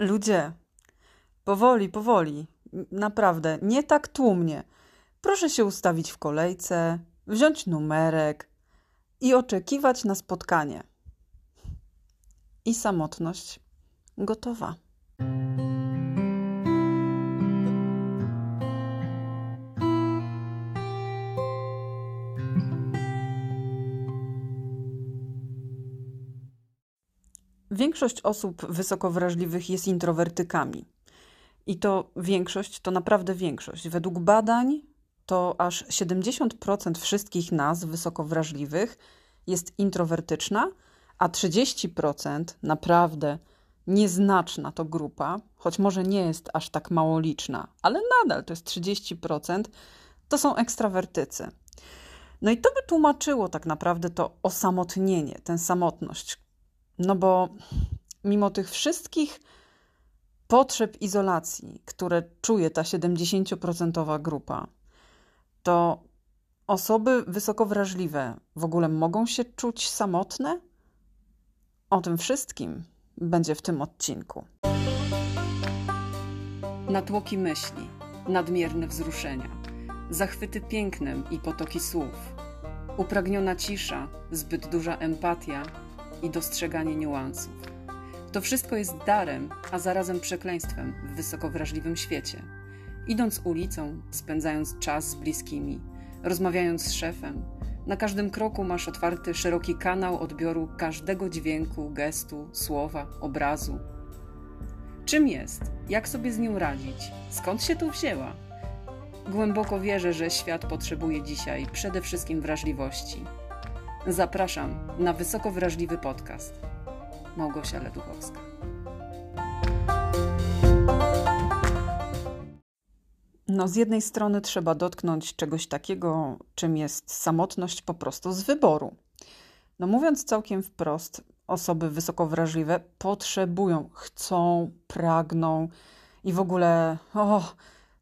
Ludzie, powoli, powoli, naprawdę, nie tak tłumnie. Proszę się ustawić w kolejce, wziąć numerek i oczekiwać na spotkanie. I samotność gotowa. Większość osób wysoko wrażliwych jest introwertykami. I to większość, to naprawdę większość. Według badań to aż 70% wszystkich nas wysoko wrażliwych jest introwertyczna, a 30% naprawdę nieznaczna to grupa, choć może nie jest aż tak mało liczna, ale nadal to jest 30%, to są ekstrawertycy. No i to by tłumaczyło tak naprawdę to osamotnienie, tę samotność, no bo mimo tych wszystkich potrzeb izolacji, które czuje ta 70% grupa, to osoby wysoko wrażliwe w ogóle mogą się czuć samotne? O tym wszystkim będzie w tym odcinku. Natłoki myśli, nadmierne wzruszenia, zachwyty pięknem i potoki słów, upragniona cisza, zbyt duża empatia i dostrzeganie niuansów. To wszystko jest darem, a zarazem przekleństwem w wysoko wrażliwym świecie. Idąc ulicą, spędzając czas z bliskimi, rozmawiając z szefem, na każdym kroku masz otwarty szeroki kanał odbioru każdego dźwięku, gestu, słowa, obrazu. Czym jest? Jak sobie z nią radzić? Skąd się tu wzięła? Głęboko wierzę, że świat potrzebuje dzisiaj przede wszystkim wrażliwości Zapraszam na wysoko wrażliwy podcast. Małgosia Leduchowska. No, z jednej strony trzeba dotknąć czegoś takiego, czym jest samotność po prostu z wyboru. No, mówiąc całkiem wprost, osoby wysoko wrażliwe potrzebują, chcą, pragną i w ogóle oh,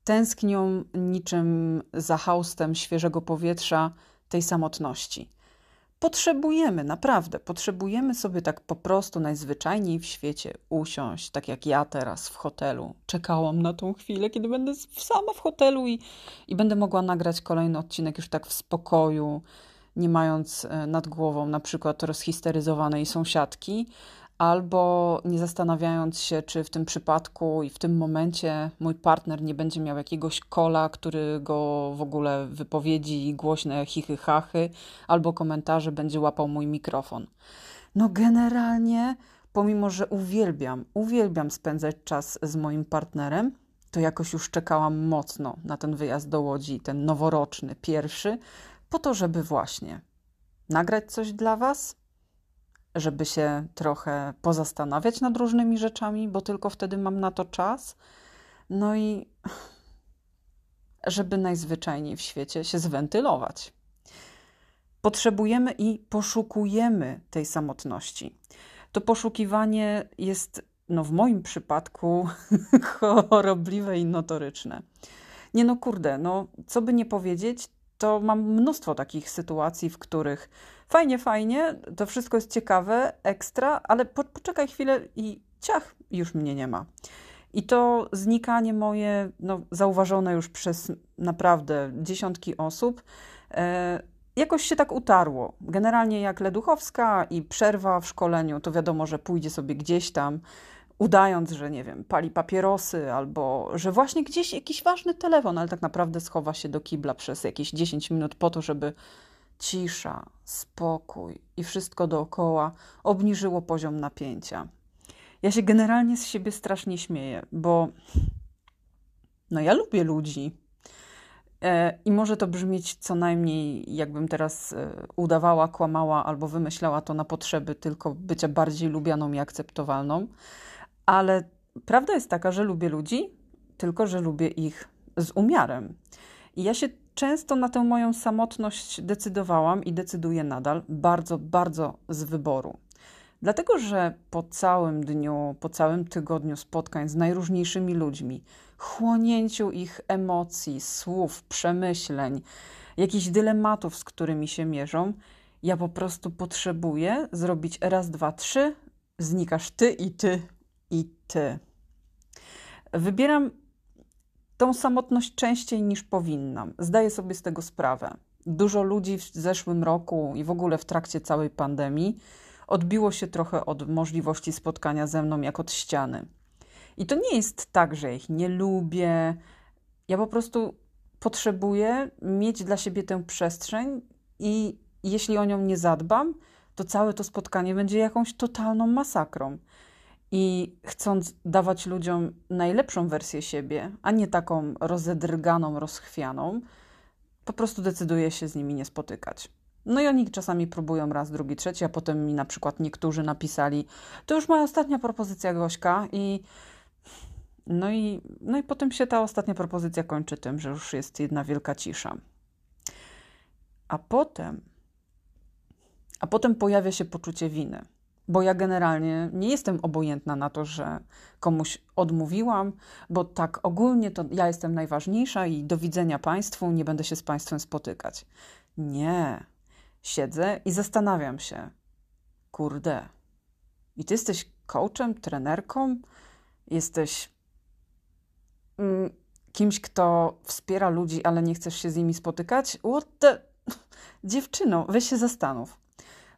tęsknią niczym za haustem świeżego powietrza tej samotności. Potrzebujemy, naprawdę, potrzebujemy sobie tak po prostu najzwyczajniej w świecie usiąść, tak jak ja teraz w hotelu. Czekałam na tą chwilę, kiedy będę sama w hotelu i, i będę mogła nagrać kolejny odcinek już tak w spokoju, nie mając e, nad głową na przykład rozhisteryzowanej sąsiadki, albo nie zastanawiając się, czy w tym przypadku i w tym momencie mój partner nie będzie miał jakiegoś kola, który go w ogóle wypowiedzi głośne chichy chachy, albo komentarze będzie łapał mój mikrofon. No generalnie, pomimo że uwielbiam, uwielbiam spędzać czas z moim partnerem, to jakoś już czekałam mocno na ten wyjazd do Łodzi, ten noworoczny, pierwszy, po to, żeby właśnie nagrać coś dla Was, żeby się trochę pozastanawiać nad różnymi rzeczami, bo tylko wtedy mam na to czas. No i żeby najzwyczajniej w świecie się zwentylować. Potrzebujemy i poszukujemy tej samotności. To poszukiwanie jest, no w moim przypadku, chorobliwe i notoryczne. Nie no, kurde, no co by nie powiedzieć, to mam mnóstwo takich sytuacji, w których fajnie, fajnie, to wszystko jest ciekawe, ekstra, ale po, poczekaj chwilę i ciach, już mnie nie ma. I to znikanie moje, no, zauważone już przez naprawdę dziesiątki osób, e, jakoś się tak utarło. Generalnie jak Leduchowska i przerwa w szkoleniu, to wiadomo, że pójdzie sobie gdzieś tam, udając, że nie wiem, pali papierosy albo że właśnie gdzieś jakiś ważny telefon, ale tak naprawdę schowa się do kibla przez jakieś 10 minut po to, żeby cisza, spokój i wszystko dookoła obniżyło poziom napięcia. Ja się generalnie z siebie strasznie śmieję, bo no ja lubię ludzi. E, I może to brzmieć co najmniej, jakbym teraz e, udawała, kłamała albo wymyślała to na potrzeby tylko bycia bardziej lubianą i akceptowalną, ale prawda jest taka, że lubię ludzi, tylko że lubię ich z umiarem. I ja się często na tę moją samotność decydowałam i decyduję nadal bardzo, bardzo z wyboru. Dlatego, że po całym dniu, po całym tygodniu spotkań z najróżniejszymi ludźmi, chłonięciu ich emocji, słów, przemyśleń, jakichś dylematów, z którymi się mierzą, ja po prostu potrzebuję zrobić raz, dwa, trzy, znikasz ty i ty i ty. Wybieram tą samotność częściej niż powinnam. Zdaję sobie z tego sprawę. Dużo ludzi w zeszłym roku i w ogóle w trakcie całej pandemii odbiło się trochę od możliwości spotkania ze mną jak od ściany. I to nie jest tak, że ich nie lubię. Ja po prostu potrzebuję mieć dla siebie tę przestrzeń i jeśli o nią nie zadbam, to całe to spotkanie będzie jakąś totalną masakrą. I chcąc dawać ludziom najlepszą wersję siebie, a nie taką rozedrganą, rozchwianą, po prostu decyduję się z nimi nie spotykać. No i oni czasami próbują raz, drugi, trzeci, a potem mi na przykład niektórzy napisali: To już moja ostatnia propozycja, Gośka, i no i, no i potem się ta ostatnia propozycja kończy tym, że już jest jedna wielka cisza. A potem, a potem pojawia się poczucie winy, bo ja generalnie nie jestem obojętna na to, że komuś odmówiłam, bo tak ogólnie to ja jestem najważniejsza i do widzenia Państwu, nie będę się z Państwem spotykać. Nie. Siedzę i zastanawiam się, kurde, i ty jesteś coachem, trenerką, jesteś mm, kimś, kto wspiera ludzi, ale nie chcesz się z nimi spotykać? What the... Dziewczyno, weź się zastanów.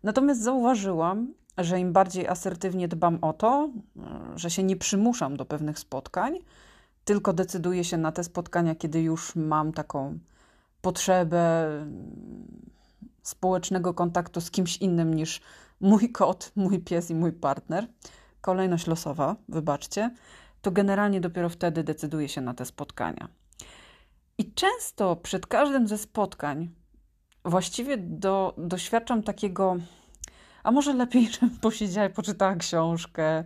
Natomiast zauważyłam, że im bardziej asertywnie dbam o to, że się nie przymuszam do pewnych spotkań, tylko decyduję się na te spotkania, kiedy już mam taką potrzebę społecznego kontaktu z kimś innym niż mój kot, mój pies i mój partner. Kolejność losowa, wybaczcie to generalnie dopiero wtedy decyduje się na te spotkania. I często przed każdym ze spotkań właściwie do, doświadczam takiego, a może lepiej, żebym posiedziała i poczytała książkę,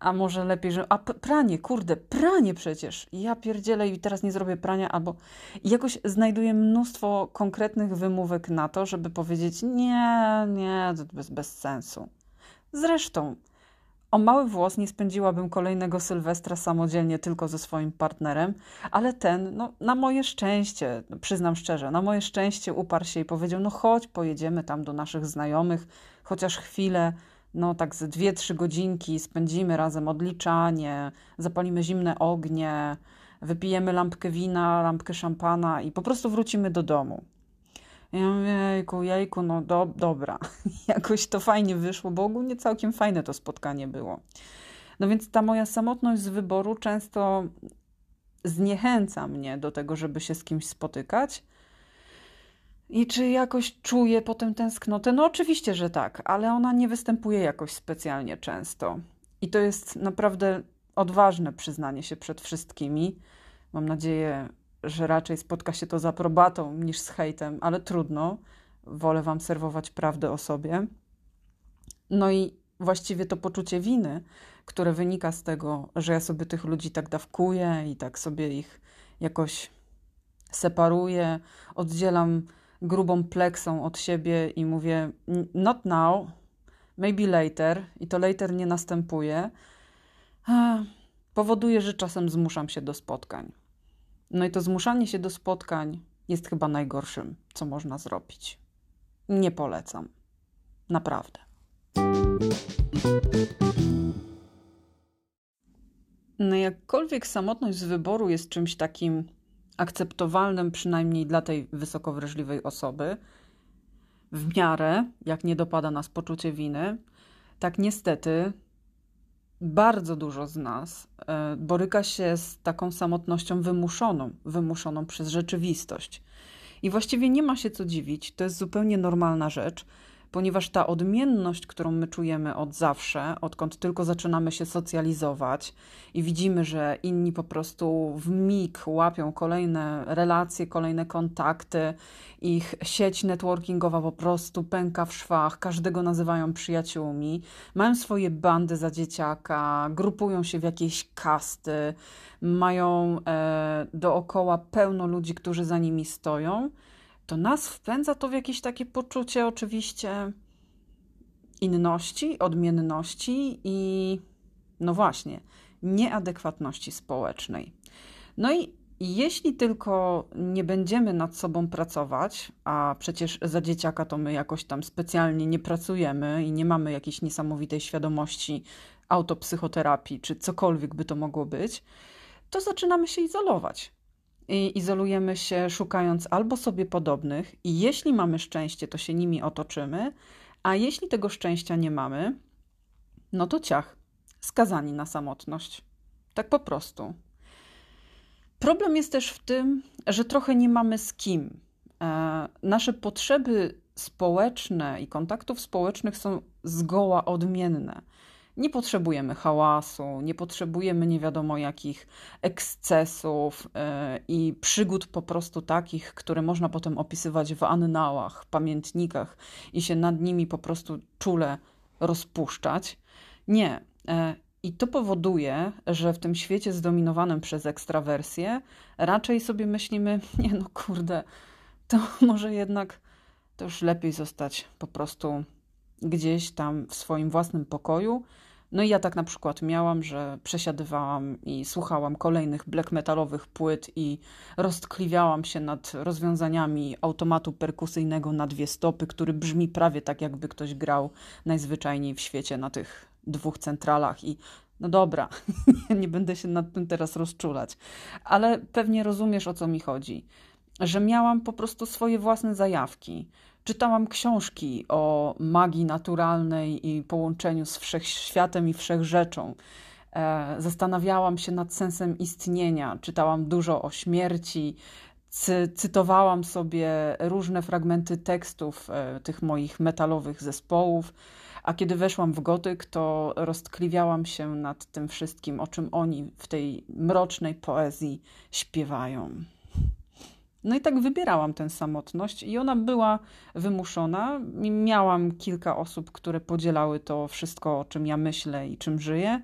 a może lepiej, że. A pranie, kurde, pranie przecież. Ja pierdzielę i teraz nie zrobię prania, albo I jakoś znajduję mnóstwo konkretnych wymówek na to, żeby powiedzieć: Nie, nie, to bez, bez sensu. Zresztą, o mały włos nie spędziłabym kolejnego Sylwestra samodzielnie tylko ze swoim partnerem, ale ten, no, na moje szczęście, przyznam szczerze, na moje szczęście uparł się i powiedział: No chodź, pojedziemy tam do naszych znajomych, chociaż chwilę, no tak dwie, trzy godzinki spędzimy razem odliczanie, zapalimy zimne ognie, wypijemy lampkę wina, lampkę szampana i po prostu wrócimy do domu. Ja mówię, jejku, jejku, no do, dobra. Jakoś to fajnie wyszło, bo ogólnie całkiem fajne to spotkanie było. No więc ta moja samotność z wyboru często zniechęca mnie do tego, żeby się z kimś spotykać. I czy jakoś czuję potem tęsknotę? No oczywiście, że tak, ale ona nie występuje jakoś specjalnie często. I to jest naprawdę odważne przyznanie się przed wszystkimi. Mam nadzieję, że raczej spotka się to z aprobatą niż z hejtem, ale trudno. Wolę Wam serwować prawdę o sobie. No i właściwie to poczucie winy, które wynika z tego, że ja sobie tych ludzi tak dawkuję i tak sobie ich jakoś separuję, oddzielam grubą pleksą od siebie i mówię not now, maybe later i to later nie następuje, powoduje, że czasem zmuszam się do spotkań. No i to zmuszanie się do spotkań jest chyba najgorszym, co można zrobić. Nie polecam. Naprawdę. No jakkolwiek samotność z wyboru jest czymś takim akceptowalnym, przynajmniej dla tej wysoko wrażliwej osoby, w miarę, jak nie dopada nas poczucie winy, tak niestety bardzo dużo z nas e, boryka się z taką samotnością wymuszoną, wymuszoną przez rzeczywistość. I właściwie nie ma się co dziwić, to jest zupełnie normalna rzecz, ponieważ ta odmienność, którą my czujemy od zawsze, odkąd tylko zaczynamy się socjalizować i widzimy, że inni po prostu w mig łapią kolejne relacje, kolejne kontakty, ich sieć networkingowa po prostu pęka w szwach, każdego nazywają przyjaciółmi, mają swoje bandy za dzieciaka, grupują się w jakieś kasty, mają e, dookoła pełno ludzi, którzy za nimi stoją to nas wpędza to w jakieś takie poczucie oczywiście inności, odmienności i no właśnie, nieadekwatności społecznej. No i jeśli tylko nie będziemy nad sobą pracować, a przecież za dzieciaka to my jakoś tam specjalnie nie pracujemy i nie mamy jakiejś niesamowitej świadomości autopsychoterapii, czy cokolwiek by to mogło być, to zaczynamy się izolować. I izolujemy się szukając albo sobie podobnych, i jeśli mamy szczęście, to się nimi otoczymy, a jeśli tego szczęścia nie mamy, no to ciach, skazani na samotność. Tak po prostu. Problem jest też w tym, że trochę nie mamy z kim. E, nasze potrzeby społeczne i kontaktów społecznych są zgoła odmienne. Nie potrzebujemy hałasu, nie potrzebujemy nie wiadomo jakich ekscesów yy, i przygód po prostu takich, które można potem opisywać w annałach, pamiętnikach i się nad nimi po prostu czule rozpuszczać. Nie. Yy, i to powoduje, że w tym świecie zdominowanym przez ekstrawersję raczej sobie myślimy, nie no kurde, to może jednak to już lepiej zostać po prostu gdzieś tam w swoim własnym pokoju. No i ja tak na przykład miałam, że przesiadywałam i słuchałam kolejnych black metalowych płyt i roztkliwiałam się nad rozwiązaniami automatu perkusyjnego na dwie stopy, który brzmi prawie tak, jakby ktoś grał najzwyczajniej w świecie na tych dwóch centralach i no dobra, nie będę się nad tym teraz rozczulać, ale pewnie rozumiesz o co mi chodzi że miałam po prostu swoje własne zajawki. Czytałam książki o magii naturalnej i połączeniu z wszechświatem i wszechrzeczą. E, zastanawiałam się nad sensem istnienia, czytałam dużo o śmierci, cy cytowałam sobie różne fragmenty tekstów e, tych moich metalowych zespołów. A kiedy weszłam w gotyk, to roztkliwiałam się nad tym wszystkim, o czym oni w tej mrocznej poezji śpiewają. No i tak wybierałam tę samotność, i ona była wymuszona. Miałam kilka osób, które podzielały to wszystko, o czym ja myślę i czym żyję.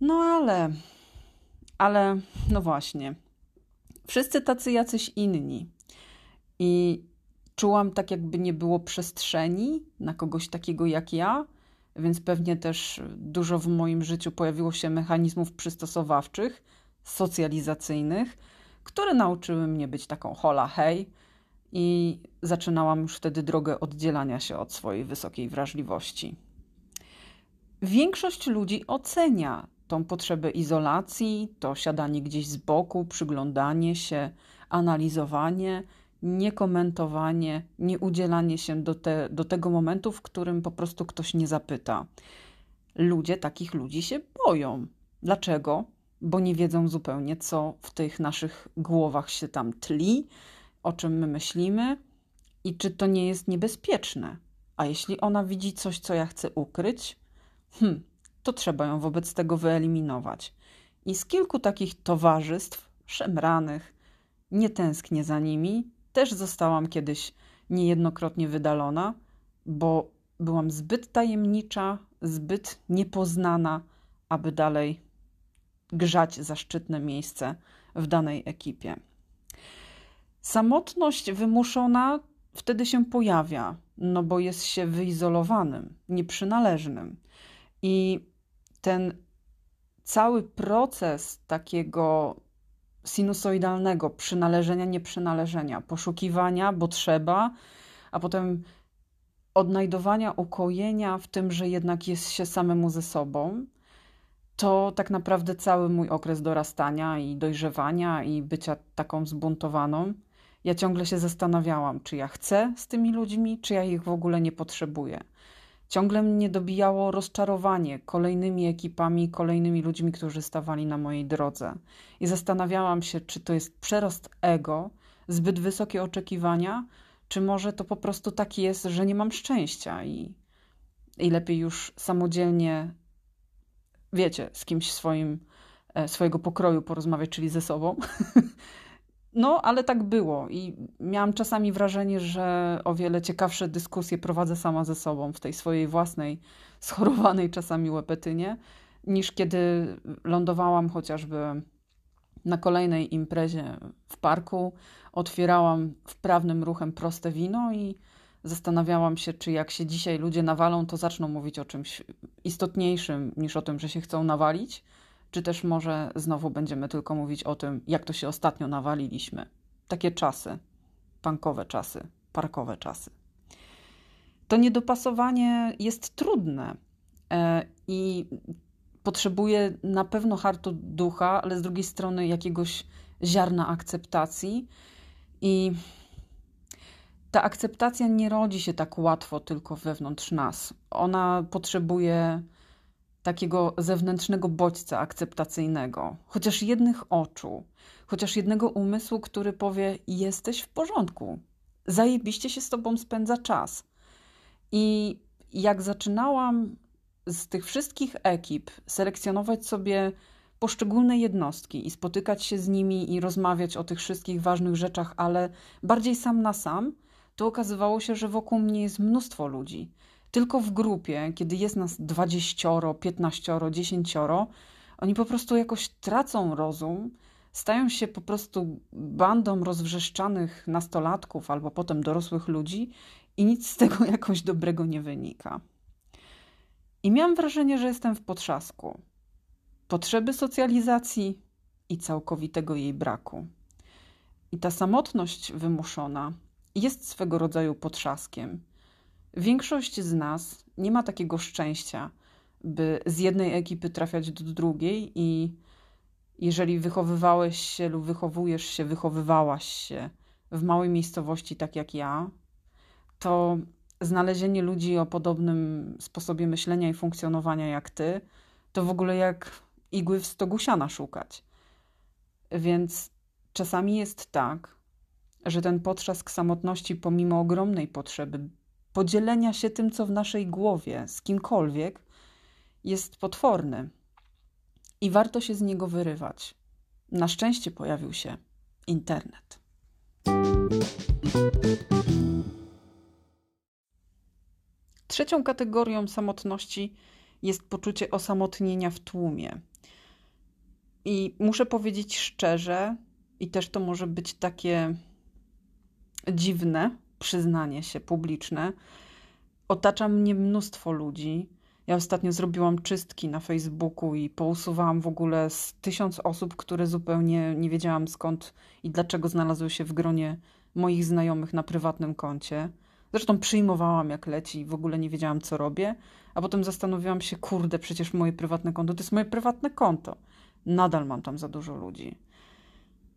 No ale, ale, no właśnie, wszyscy tacy jacyś inni. I czułam tak, jakby nie było przestrzeni na kogoś takiego jak ja, więc pewnie też dużo w moim życiu pojawiło się mechanizmów przystosowawczych, socjalizacyjnych które nauczyły mnie być taką hola hej i zaczynałam już wtedy drogę oddzielania się od swojej wysokiej wrażliwości. Większość ludzi ocenia tą potrzebę izolacji, to siadanie gdzieś z boku, przyglądanie się, analizowanie, niekomentowanie, nieudzielanie się do, te, do tego momentu, w którym po prostu ktoś nie zapyta. Ludzie takich ludzi się boją. Dlaczego? Bo nie wiedzą zupełnie, co w tych naszych głowach się tam tli, o czym my myślimy i czy to nie jest niebezpieczne. A jeśli ona widzi coś, co ja chcę ukryć, hmm, to trzeba ją wobec tego wyeliminować. I z kilku takich towarzystw szemranych, nie tęsknię za nimi, też zostałam kiedyś niejednokrotnie wydalona, bo byłam zbyt tajemnicza, zbyt niepoznana, aby dalej grzać zaszczytne miejsce w danej ekipie. Samotność wymuszona wtedy się pojawia, no bo jest się wyizolowanym, nieprzynależnym. I ten cały proces takiego sinusoidalnego przynależenia, nieprzynależenia, poszukiwania, bo trzeba, a potem odnajdowania ukojenia w tym, że jednak jest się samemu ze sobą, to tak naprawdę cały mój okres dorastania i dojrzewania i bycia taką zbuntowaną. Ja ciągle się zastanawiałam, czy ja chcę z tymi ludźmi, czy ja ich w ogóle nie potrzebuję. Ciągle mnie dobijało rozczarowanie kolejnymi ekipami, kolejnymi ludźmi, którzy stawali na mojej drodze. I zastanawiałam się, czy to jest przerost ego, zbyt wysokie oczekiwania, czy może to po prostu tak jest, że nie mam szczęścia i, i lepiej już samodzielnie wiecie, z kimś swoim, e, swojego pokroju porozmawiać, czyli ze sobą. No, ale tak było i miałam czasami wrażenie, że o wiele ciekawsze dyskusje prowadzę sama ze sobą w tej swojej własnej, schorowanej czasami łepetynie, niż kiedy lądowałam chociażby na kolejnej imprezie w parku, otwierałam wprawnym ruchem proste wino i Zastanawiałam się, czy jak się dzisiaj ludzie nawalą, to zaczną mówić o czymś istotniejszym niż o tym, że się chcą nawalić, czy też może znowu będziemy tylko mówić o tym, jak to się ostatnio nawaliliśmy. Takie czasy, pankowe czasy, parkowe czasy. To niedopasowanie jest trudne e, i potrzebuje na pewno hartu ducha, ale z drugiej strony jakiegoś ziarna akceptacji. I ta akceptacja nie rodzi się tak łatwo tylko wewnątrz nas. Ona potrzebuje takiego zewnętrznego bodźca akceptacyjnego, chociaż jednych oczu, chociaż jednego umysłu, który powie: Jesteś w porządku, zajebiście się z tobą spędza czas. I jak zaczynałam z tych wszystkich ekip selekcjonować sobie poszczególne jednostki i spotykać się z nimi i rozmawiać o tych wszystkich ważnych rzeczach, ale bardziej sam na sam, to okazywało się, że wokół mnie jest mnóstwo ludzi. Tylko w grupie, kiedy jest nas dwadzieścioro, piętnaścioro, dziesięcioro, oni po prostu jakoś tracą rozum, stają się po prostu bandą rozwrzeszczanych nastolatków albo potem dorosłych ludzi i nic z tego jakoś dobrego nie wynika. I miałam wrażenie, że jestem w potrzasku. Potrzeby socjalizacji i całkowitego jej braku. I ta samotność wymuszona jest swego rodzaju potrzaskiem. Większość z nas nie ma takiego szczęścia, by z jednej ekipy trafiać do drugiej i jeżeli wychowywałeś się lub wychowujesz się, wychowywałaś się w małej miejscowości, tak jak ja, to znalezienie ludzi o podobnym sposobie myślenia i funkcjonowania jak ty, to w ogóle jak igły w stogu siana szukać. Więc czasami jest tak, że ten potrzask samotności, pomimo ogromnej potrzeby podzielenia się tym, co w naszej głowie z kimkolwiek, jest potworny i warto się z niego wyrywać. Na szczęście pojawił się internet. Trzecią kategorią samotności jest poczucie osamotnienia w tłumie. I muszę powiedzieć szczerze, i też to może być takie dziwne przyznanie się publiczne. Otacza mnie mnóstwo ludzi. Ja ostatnio zrobiłam czystki na Facebooku i pousuwałam w ogóle z tysiąc osób, które zupełnie nie wiedziałam skąd i dlaczego znalazły się w gronie moich znajomych na prywatnym koncie. Zresztą przyjmowałam jak leci, w ogóle nie wiedziałam co robię, a potem zastanowiłam się, kurde, przecież moje prywatne konto to jest moje prywatne konto. Nadal mam tam za dużo ludzi.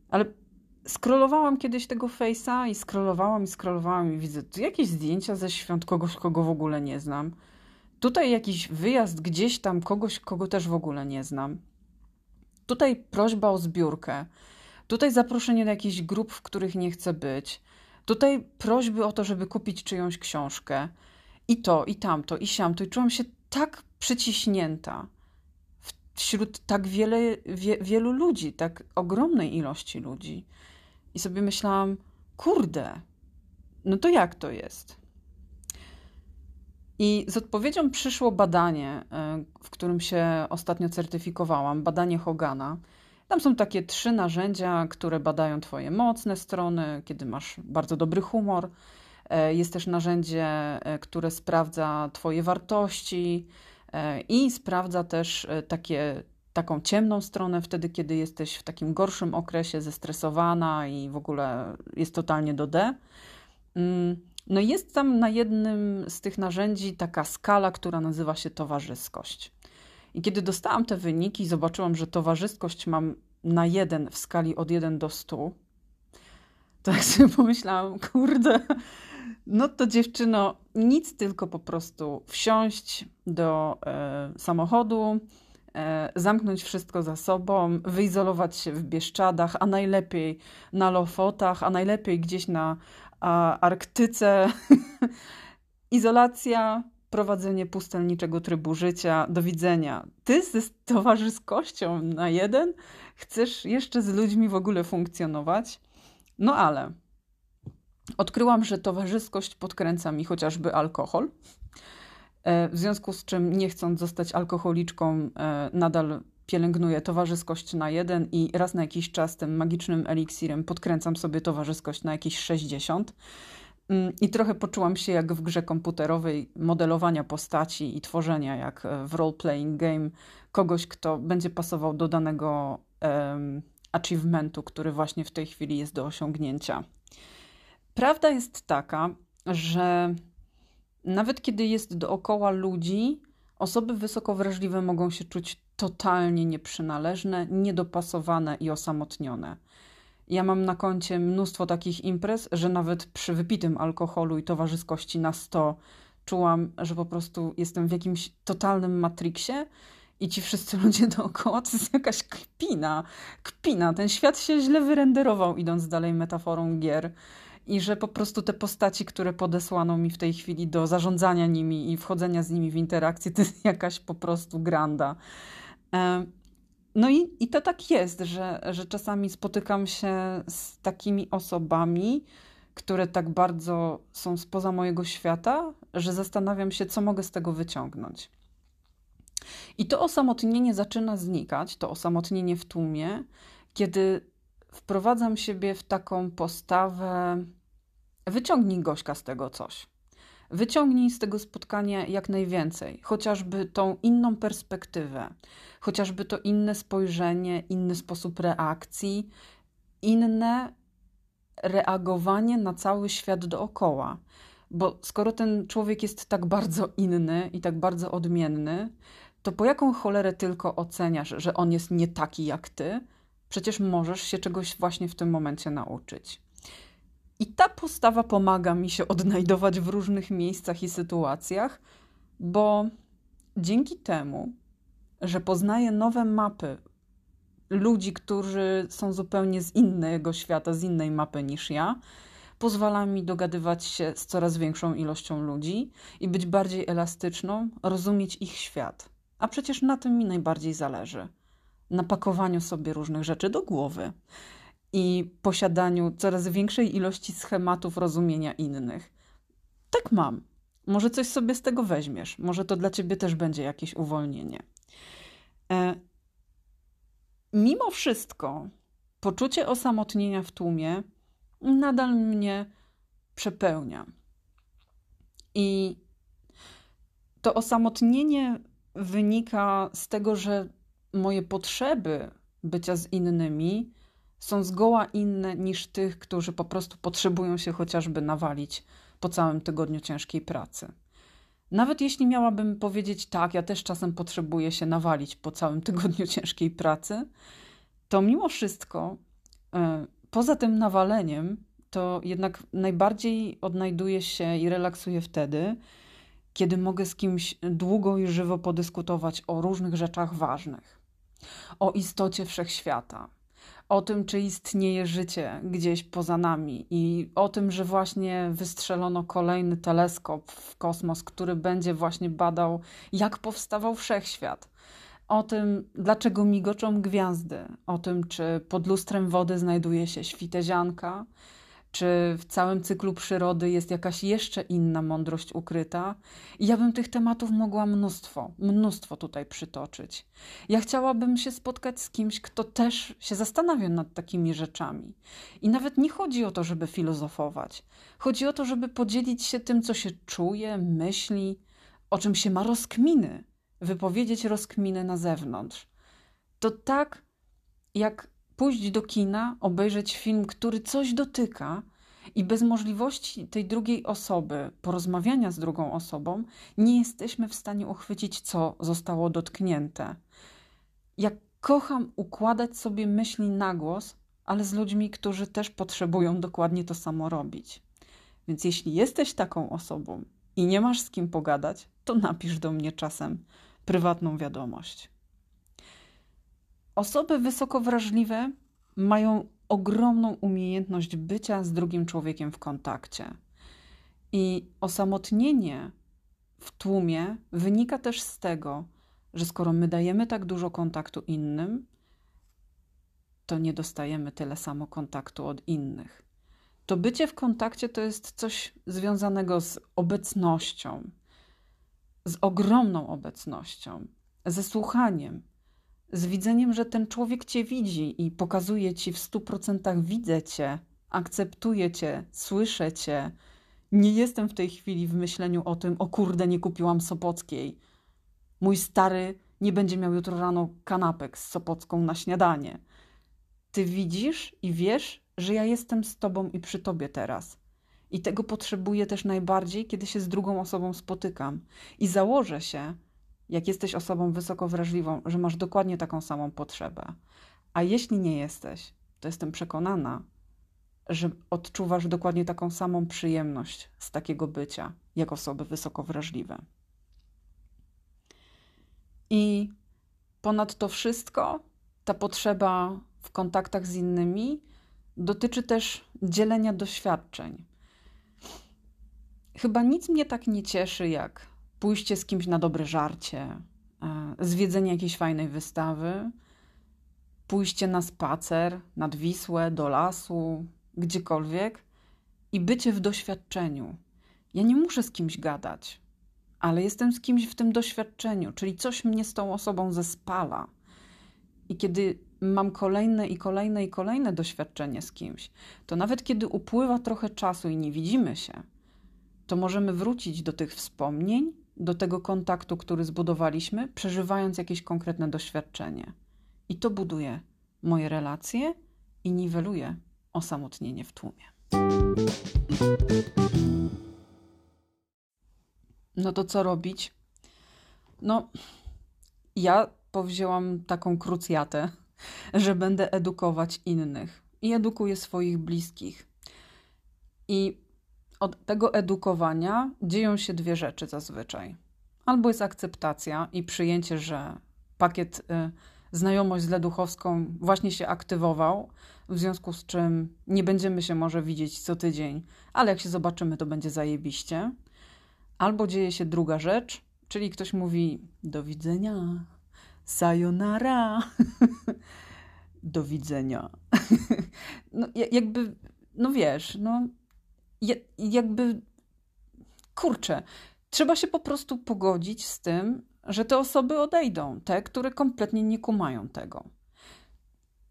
Ale Scrollowałam kiedyś tego Face'a i scrollowałam i scrollowałam i widzę tu jakieś zdjęcia ze świąt kogoś, kogo w ogóle nie znam. Tutaj jakiś wyjazd gdzieś tam kogoś, kogo też w ogóle nie znam. Tutaj prośba o zbiórkę. Tutaj zaproszenie do jakichś grup, w których nie chcę być. Tutaj prośby o to, żeby kupić czyjąś książkę. I to, i tamto, i siamto. I czułam się tak przyciśnięta wśród tak wiele, wie, wielu ludzi, tak ogromnej ilości ludzi. I sobie myślałam, kurde, no to jak to jest? I z odpowiedzią przyszło badanie, e, w którym się ostatnio certyfikowałam, badanie Hogana. Tam są takie trzy narzędzia, które badają Twoje mocne strony, kiedy masz bardzo dobry humor. E, jest też narzędzie, e, które sprawdza Twoje wartości i sprawdza też takie taką ciemną stronę wtedy, kiedy jesteś w takim gorszym okresie, zestresowana i w ogóle jest totalnie do D. Mm, no jest tam na jednym z tych narzędzi taka skala, która nazywa się towarzyskość. I kiedy dostałam te wyniki, zobaczyłam, że towarzyskość mam na jeden w skali od 1 do 100, to jak sobie pomyślałam, kurde, no to dziewczyno, nic tylko po prostu wsiąść do e, samochodu, zamknąć wszystko za sobą, wyizolować się w Bieszczadach, a najlepiej na Lofotach, a najlepiej gdzieś na Arktyce. Izolacja, prowadzenie pustelniczego trybu życia, do widzenia. Ty z towarzyskością na jeden chcesz jeszcze z ludźmi w ogóle funkcjonować? No ale odkryłam, że towarzyskość podkręca mi chociażby alkohol. E, w związku z czym, nie chcąc zostać alkoholiczką, e, nadal pielęgnuję towarzyskość na jeden i raz na jakiś czas tym magicznym eliksirem podkręcam sobie towarzyskość na jakieś 60. Mm, I trochę poczułam się jak w grze komputerowej modelowania postaci i tworzenia, jak e, w role-playing game, kogoś, kto będzie pasował do danego um, achievementu, który właśnie w tej chwili jest do osiągnięcia. Prawda jest taka, że nawet kiedy jest dookoła ludzi, osoby wysoko wrażliwe mogą się czuć totalnie nieprzynależne, niedopasowane i osamotnione. Ja mam na koncie mnóstwo takich imprez, że nawet przy wypitym alkoholu i towarzyskości na 100 czułam, że po prostu jestem w jakimś totalnym matriksie i ci wszyscy ludzie dookoła to jest jakaś kpina. Kpina. Ten świat się źle wyrenderował, idąc dalej metaforą gier. I że po prostu te postaci, które podesłano mi w tej chwili do zarządzania nimi i wchodzenia z nimi w interakcję, to jest jakaś po prostu granda. No i, i to tak jest, że, że czasami spotykam się z takimi osobami, które tak bardzo są spoza mojego świata, że zastanawiam się, co mogę z tego wyciągnąć. I to osamotnienie zaczyna znikać, to osamotnienie w tłumie, kiedy wprowadzam siebie w taką postawę: wyciągnij Gośka z tego coś. Wyciągnij z tego spotkania jak najwięcej, chociażby tą inną perspektywę, chociażby to inne spojrzenie, inny sposób reakcji, inne reagowanie na cały świat dookoła. Bo skoro ten człowiek jest tak bardzo inny i tak bardzo odmienny, to po jaką cholerę tylko oceniasz, że on jest nie taki jak ty? Przecież możesz się czegoś właśnie w tym momencie nauczyć. I ta postawa pomaga mi się odnajdować w różnych miejscach i sytuacjach, bo dzięki temu, że poznaję nowe mapy ludzi, którzy są zupełnie z innego świata, z innej mapy niż ja, pozwala mi dogadywać się z coraz większą ilością ludzi i być bardziej elastyczną, rozumieć ich świat. A przecież na tym mi najbardziej zależy. Na pakowaniu sobie różnych rzeczy do głowy i posiadaniu coraz większej ilości schematów rozumienia innych. Tak mam. Może coś sobie z tego weźmiesz, może to dla ciebie też będzie jakieś uwolnienie. E, mimo wszystko, poczucie osamotnienia w tłumie nadal mnie przepełnia. I to osamotnienie wynika z tego, że moje potrzeby bycia z innymi są zgoła inne niż tych, którzy po prostu potrzebują się chociażby nawalić po całym tygodniu ciężkiej pracy. Nawet jeśli miałabym powiedzieć tak, ja też czasem potrzebuję się nawalić po całym tygodniu ciężkiej pracy, to mimo wszystko, e, poza tym nawaleniem, to jednak najbardziej odnajduję się i relaksuję wtedy, kiedy mogę z kimś długo i żywo podyskutować o różnych rzeczach ważnych, o istocie wszechświata, o tym, czy istnieje życie gdzieś poza nami i o tym, że właśnie wystrzelono kolejny teleskop w kosmos, który będzie właśnie badał, jak powstawał wszechświat. O tym, dlaczego migoczą gwiazdy, o tym, czy pod lustrem wody znajduje się świtezianka, czy w całym cyklu przyrody jest jakaś jeszcze inna mądrość ukryta? I ja bym tych tematów mogła mnóstwo, mnóstwo tutaj przytoczyć. Ja chciałabym się spotkać z kimś, kto też się zastanawia nad takimi rzeczami. I nawet nie chodzi o to, żeby filozofować. Chodzi o to, żeby podzielić się tym, co się czuje, myśli, o czym się ma rozkminy, wypowiedzieć rozkminy na zewnątrz. To tak, jak pójść do kina, obejrzeć film, który coś dotyka, i bez możliwości tej drugiej osoby, porozmawiania z drugą osobą, nie jesteśmy w stanie uchwycić, co zostało dotknięte. Ja kocham układać sobie myśli na głos, ale z ludźmi, którzy też potrzebują dokładnie to samo robić. Więc jeśli jesteś taką osobą i nie masz z kim pogadać, to napisz do mnie czasem prywatną wiadomość. Osoby wysoko wrażliwe mają ogromną umiejętność bycia z drugim człowiekiem w kontakcie. I osamotnienie w tłumie wynika też z tego, że skoro my dajemy tak dużo kontaktu innym, to nie dostajemy tyle samo kontaktu od innych. To bycie w kontakcie to jest coś związanego z obecnością, z ogromną obecnością, ze słuchaniem, z widzeniem, że ten człowiek cię widzi i pokazuje ci w stu procentach widzę cię, akceptuję cię, słyszę cię. Nie jestem w tej chwili w myśleniu o tym, o kurde, nie kupiłam Sopockiej. Mój stary nie będzie miał jutro rano kanapek z Sopocką na śniadanie. Ty widzisz i wiesz, że ja jestem z tobą i przy tobie teraz. I tego potrzebuję też najbardziej, kiedy się z drugą osobą spotykam. I założę się, jak jesteś osobą wysoko wrażliwą, że masz dokładnie taką samą potrzebę. A jeśli nie jesteś, to jestem przekonana, że odczuwasz dokładnie taką samą przyjemność z takiego bycia, jak osoby wysoko wrażliwe. I ponad to wszystko, ta potrzeba w kontaktach z innymi dotyczy też dzielenia doświadczeń. Chyba nic mnie tak nie cieszy, jak pójście z kimś na dobre żarcie, e, zwiedzenie jakiejś fajnej wystawy, pójście na spacer nad Wisłę, do lasu, gdziekolwiek i bycie w doświadczeniu. Ja nie muszę z kimś gadać, ale jestem z kimś w tym doświadczeniu, czyli coś mnie z tą osobą zespala. I kiedy mam kolejne i kolejne i kolejne doświadczenie z kimś, to nawet kiedy upływa trochę czasu i nie widzimy się, to możemy wrócić do tych wspomnień, do tego kontaktu, który zbudowaliśmy, przeżywając jakieś konkretne doświadczenie. I to buduje moje relacje i niweluje osamotnienie w tłumie. No to co robić? No, ja powzięłam taką krucjatę, że będę edukować innych i edukuję swoich bliskich. I od tego edukowania dzieją się dwie rzeczy zazwyczaj. Albo jest akceptacja i przyjęcie, że pakiet y, znajomość z Leduchowską właśnie się aktywował, w związku z czym nie będziemy się może widzieć co tydzień, ale jak się zobaczymy, to będzie zajebiście. Albo dzieje się druga rzecz, czyli ktoś mówi do widzenia, sayonara, do widzenia. no, jakby, no wiesz, no jakby, kurczę, trzeba się po prostu pogodzić z tym, że te osoby odejdą, te, które kompletnie nie kumają tego.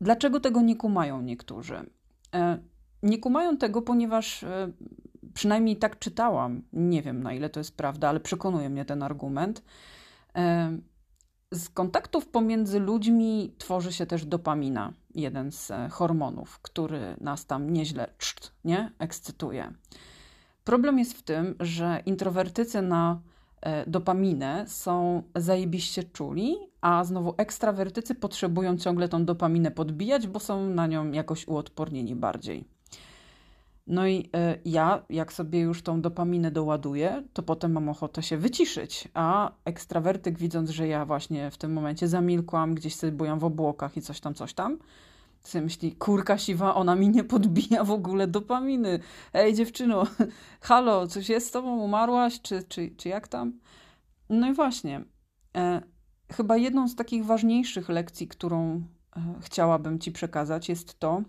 Dlaczego tego nie kumają niektórzy? E, nie kumają tego, ponieważ e, przynajmniej tak czytałam, nie wiem na ile to jest prawda, ale przekonuje mnie ten argument. E, z kontaktów pomiędzy ludźmi tworzy się też dopamina, jeden z hormonów, który nas tam nieźle czt, nie? ekscytuje. Problem jest w tym, że introwertycy na E, dopaminę są zajebiście czuli, a znowu ekstrawertycy potrzebują ciągle tą dopaminę podbijać, bo są na nią jakoś uodpornieni bardziej. No i y, ja, jak sobie już tą dopaminę doładuję, to potem mam ochotę się wyciszyć, a ekstrawertyk, widząc, że ja właśnie w tym momencie zamilkłam, gdzieś sobie bujam w obłokach i coś tam, coś tam, sobie myśli, kurka siwa, ona mi nie podbija w ogóle dopaminy. Ej, dziewczyno, halo, coś jest z tobą, umarłaś, czy, czy, czy jak tam? No i właśnie, e, chyba jedną z takich ważniejszych lekcji, którą e, chciałabym ci przekazać, jest to,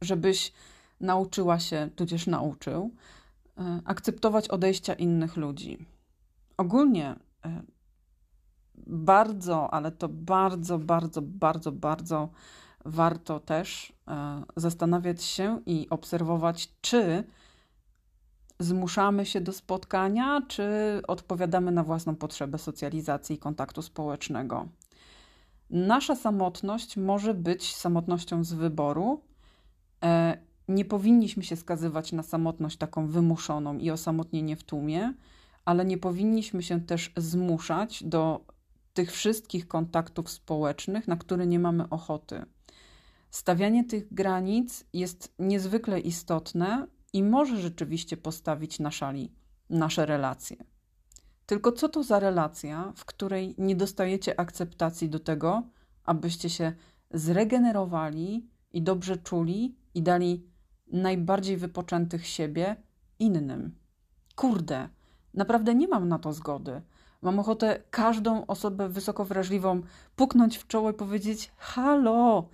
żebyś nauczyła się, tudzież nauczył, e, akceptować odejścia innych ludzi. Ogólnie e, bardzo, ale to bardzo, bardzo, bardzo, bardzo warto też e, zastanawiać się i obserwować, czy zmuszamy się do spotkania, czy odpowiadamy na własną potrzebę socjalizacji i kontaktu społecznego. Nasza samotność może być samotnością z wyboru. Nie powinniśmy się skazywać na samotność taką wymuszoną i osamotnienie w tłumie, ale nie powinniśmy się też zmuszać do tych wszystkich kontaktów społecznych, na które nie mamy ochoty. Stawianie tych granic jest niezwykle istotne i może rzeczywiście postawić na szali nasze relacje. Tylko co to za relacja, w której nie dostajecie akceptacji do tego, abyście się zregenerowali i dobrze czuli i dali najbardziej wypoczętych siebie innym? Kurde, naprawdę nie mam na to zgody. Mam ochotę każdą osobę wysoko wrażliwą puknąć w czoło i powiedzieć: Halo,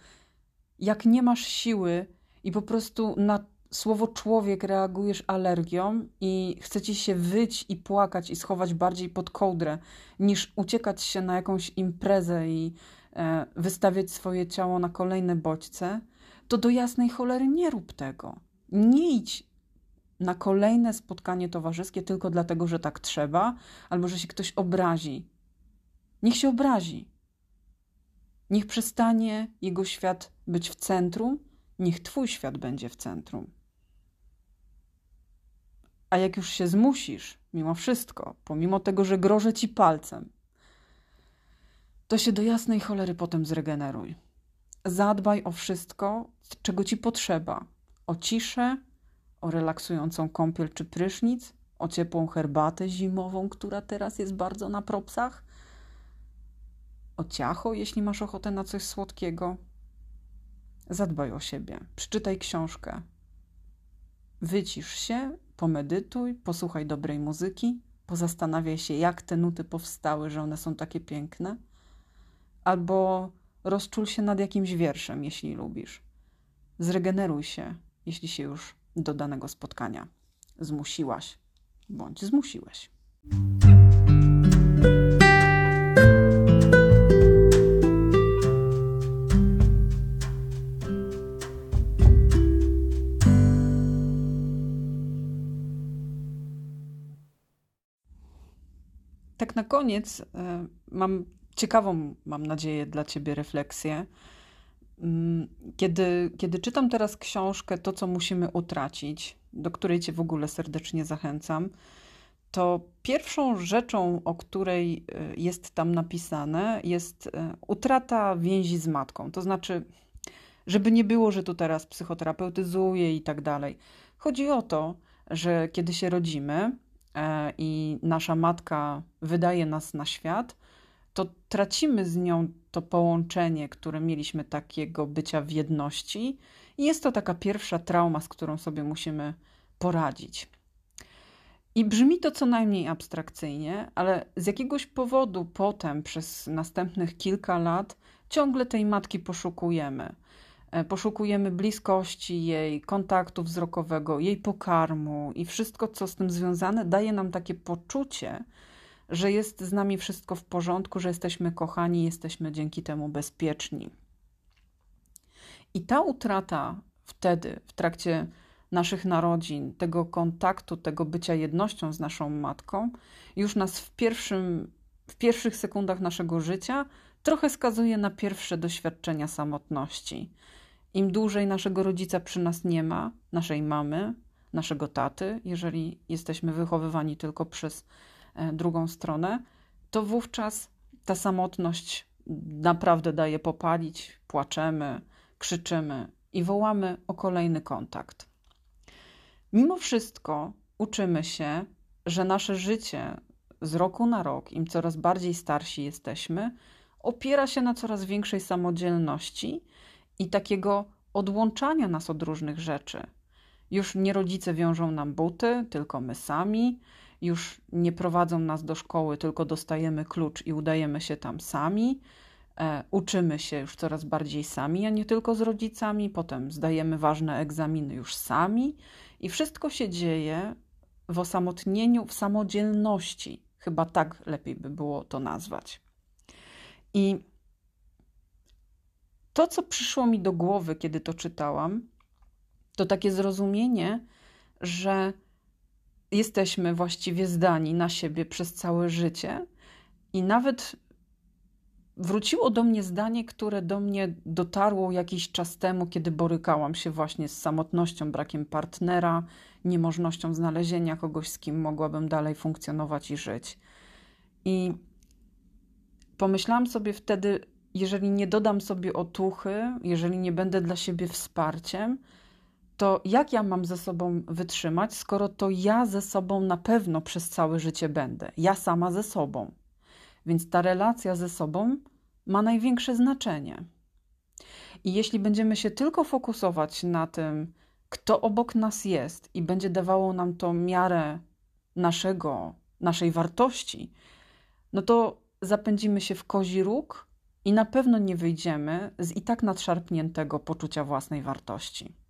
jak nie masz siły i po prostu na słowo człowiek reagujesz alergią i chce ci się wyć i płakać i schować bardziej pod kołdrę, niż uciekać się na jakąś imprezę i e, wystawiać swoje ciało na kolejne bodźce, to do jasnej cholery nie rób tego. Nie idź na kolejne spotkanie towarzyskie tylko dlatego, że tak trzeba, albo że się ktoś obrazi. Niech się obrazi. Niech przestanie jego świat być w centrum, niech Twój świat będzie w centrum. A jak już się zmusisz mimo wszystko, pomimo tego, że grożę ci palcem, to się do jasnej cholery potem zregeneruj. Zadbaj o wszystko, czego ci potrzeba. O ciszę, o relaksującą kąpiel czy prysznic, o ciepłą herbatę zimową, która teraz jest bardzo na propsach, o ciacho, jeśli masz ochotę na coś słodkiego. Zadbaj o siebie, przeczytaj książkę. Wycisz się, pomedytuj, posłuchaj dobrej muzyki, pozastanawiaj się, jak te nuty powstały, że one są takie piękne. Albo rozczul się nad jakimś wierszem, jeśli lubisz. Zregeneruj się, jeśli się już do danego spotkania zmusiłaś bądź zmusiłeś. Tak na koniec e, mam ciekawą, mam nadzieję, dla Ciebie refleksję. Mm, kiedy, kiedy czytam teraz książkę To, co musimy utracić, do której Cię w ogóle serdecznie zachęcam, to pierwszą rzeczą, o której e, jest tam napisane, jest e, utrata więzi z matką. To znaczy, żeby nie było, że tu teraz psychoterapeutyzuję i tak dalej. Chodzi o to, że kiedy się rodzimy e, i nasza matka wydaje nas na świat, to tracimy z nią to połączenie, które mieliśmy takiego bycia w jedności. I jest to taka pierwsza trauma, z którą sobie musimy poradzić. I brzmi to co najmniej abstrakcyjnie, ale z jakiegoś powodu potem, przez następnych kilka lat, ciągle tej matki poszukujemy. E, poszukujemy bliskości jej, kontaktu wzrokowego, jej pokarmu i wszystko, co z tym związane, daje nam takie poczucie, że jest z nami wszystko w porządku, że jesteśmy kochani, jesteśmy dzięki temu bezpieczni. I ta utrata wtedy, w trakcie naszych narodzin, tego kontaktu, tego bycia jednością z naszą matką, już nas w, pierwszym, w pierwszych sekundach naszego życia trochę skazuje na pierwsze doświadczenia samotności. Im dłużej naszego rodzica przy nas nie ma, naszej mamy, naszego taty, jeżeli jesteśmy wychowywani tylko przez drugą stronę, to wówczas ta samotność naprawdę daje popalić, płaczemy, krzyczymy i wołamy o kolejny kontakt. Mimo wszystko uczymy się, że nasze życie z roku na rok, im coraz bardziej starsi jesteśmy, opiera się na coraz większej samodzielności i takiego odłączania nas od różnych rzeczy. Już nie rodzice wiążą nam buty, tylko my sami. Już nie prowadzą nas do szkoły, tylko dostajemy klucz i udajemy się tam sami. E, uczymy się już coraz bardziej sami, a nie tylko z rodzicami. Potem zdajemy ważne egzaminy już sami. I wszystko się dzieje w osamotnieniu, w samodzielności. Chyba tak lepiej by było to nazwać. I to, co przyszło mi do głowy, kiedy to czytałam, to takie zrozumienie, że jesteśmy właściwie zdani na siebie przez całe życie i nawet wróciło do mnie zdanie, które do mnie dotarło jakiś czas temu, kiedy borykałam się właśnie z samotnością, brakiem partnera, niemożnością znalezienia kogoś, z kim mogłabym dalej funkcjonować i żyć. I pomyślałam sobie wtedy, jeżeli nie dodam sobie otuchy, jeżeli nie będę dla siebie wsparciem, to jak ja mam ze sobą wytrzymać, skoro to ja ze sobą na pewno przez całe życie będę, ja sama ze sobą. Więc ta relacja ze sobą ma największe znaczenie. I jeśli będziemy się tylko fokusować na tym, kto obok nas jest i będzie dawało nam to miarę naszego, naszej wartości, no to zapędzimy się w kozi róg i na pewno nie wyjdziemy z i tak nadszarpniętego poczucia własnej wartości.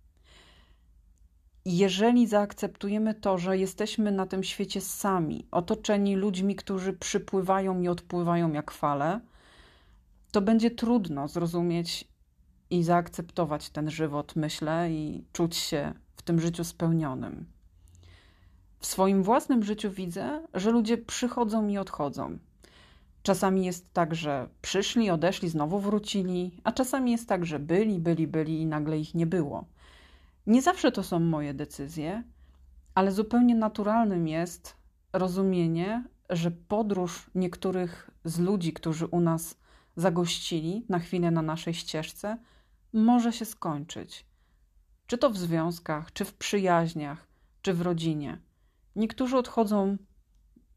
Jeżeli zaakceptujemy to, że jesteśmy na tym świecie sami, otoczeni ludźmi, którzy przypływają i odpływają jak fale, to będzie trudno zrozumieć i zaakceptować ten żywot, myślę, i czuć się w tym życiu spełnionym. W swoim własnym życiu widzę, że ludzie przychodzą i odchodzą. Czasami jest tak, że przyszli, odeszli, znowu wrócili, a czasami jest tak, że byli, byli, byli i nagle ich nie było. Nie zawsze to są moje decyzje, ale zupełnie naturalnym jest, rozumienie, że podróż niektórych z ludzi, którzy u nas zagościli na chwilę na naszej ścieżce, może się skończyć. Czy to w związkach, czy w przyjaźniach, czy w rodzinie. Niektórzy odchodzą,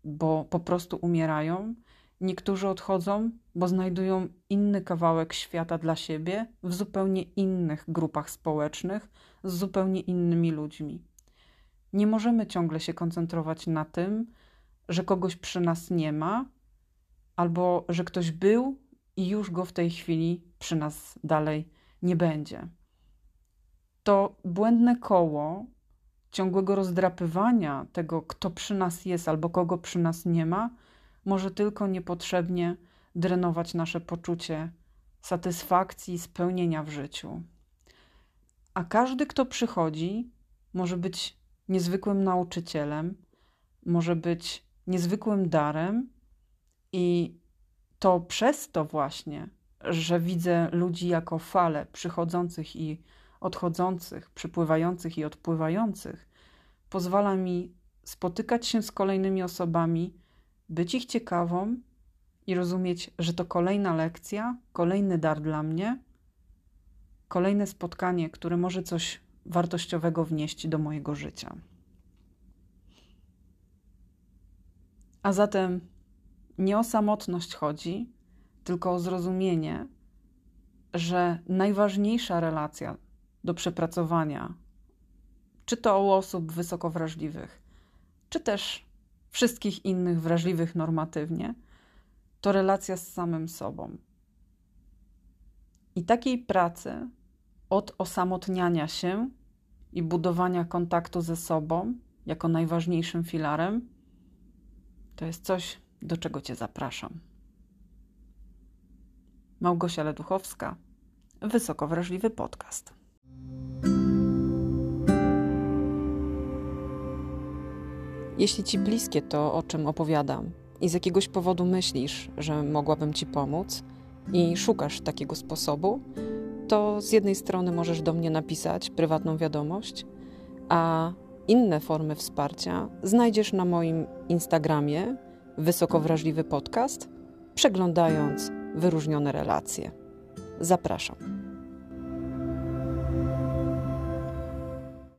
bo po prostu umierają, niektórzy odchodzą, bo znajdują inny kawałek świata dla siebie w zupełnie innych grupach społecznych, z zupełnie innymi ludźmi. Nie możemy ciągle się koncentrować na tym, że kogoś przy nas nie ma, albo że ktoś był i już go w tej chwili przy nas dalej nie będzie. To błędne koło ciągłego rozdrapywania tego, kto przy nas jest albo kogo przy nas nie ma, może tylko niepotrzebnie drenować nasze poczucie satysfakcji, spełnienia w życiu. A każdy, kto przychodzi, może być niezwykłym nauczycielem, może być niezwykłym darem, i to przez to właśnie, że widzę ludzi jako fale przychodzących i odchodzących, przypływających i odpływających, pozwala mi spotykać się z kolejnymi osobami, być ich ciekawą i rozumieć, że to kolejna lekcja, kolejny dar dla mnie, kolejne spotkanie, które może coś wartościowego wnieść do mojego życia. A zatem nie o samotność chodzi, tylko o zrozumienie, że najważniejsza relacja do przepracowania, czy to u osób wysoko wrażliwych, czy też wszystkich innych wrażliwych normatywnie, to relacja z samym sobą. I takiej pracy od osamotniania się i budowania kontaktu ze sobą jako najważniejszym filarem, to jest coś, do czego Cię zapraszam. Małgosia Leduchowska, Wysoko Wrażliwy Podcast. Jeśli Ci bliskie to, o czym opowiadam, i z jakiegoś powodu myślisz, że mogłabym Ci pomóc i szukasz takiego sposobu, to z jednej strony możesz do mnie napisać prywatną wiadomość, a inne formy wsparcia znajdziesz na moim Instagramie Wysoko Wrażliwy Podcast, przeglądając wyróżnione relacje. Zapraszam.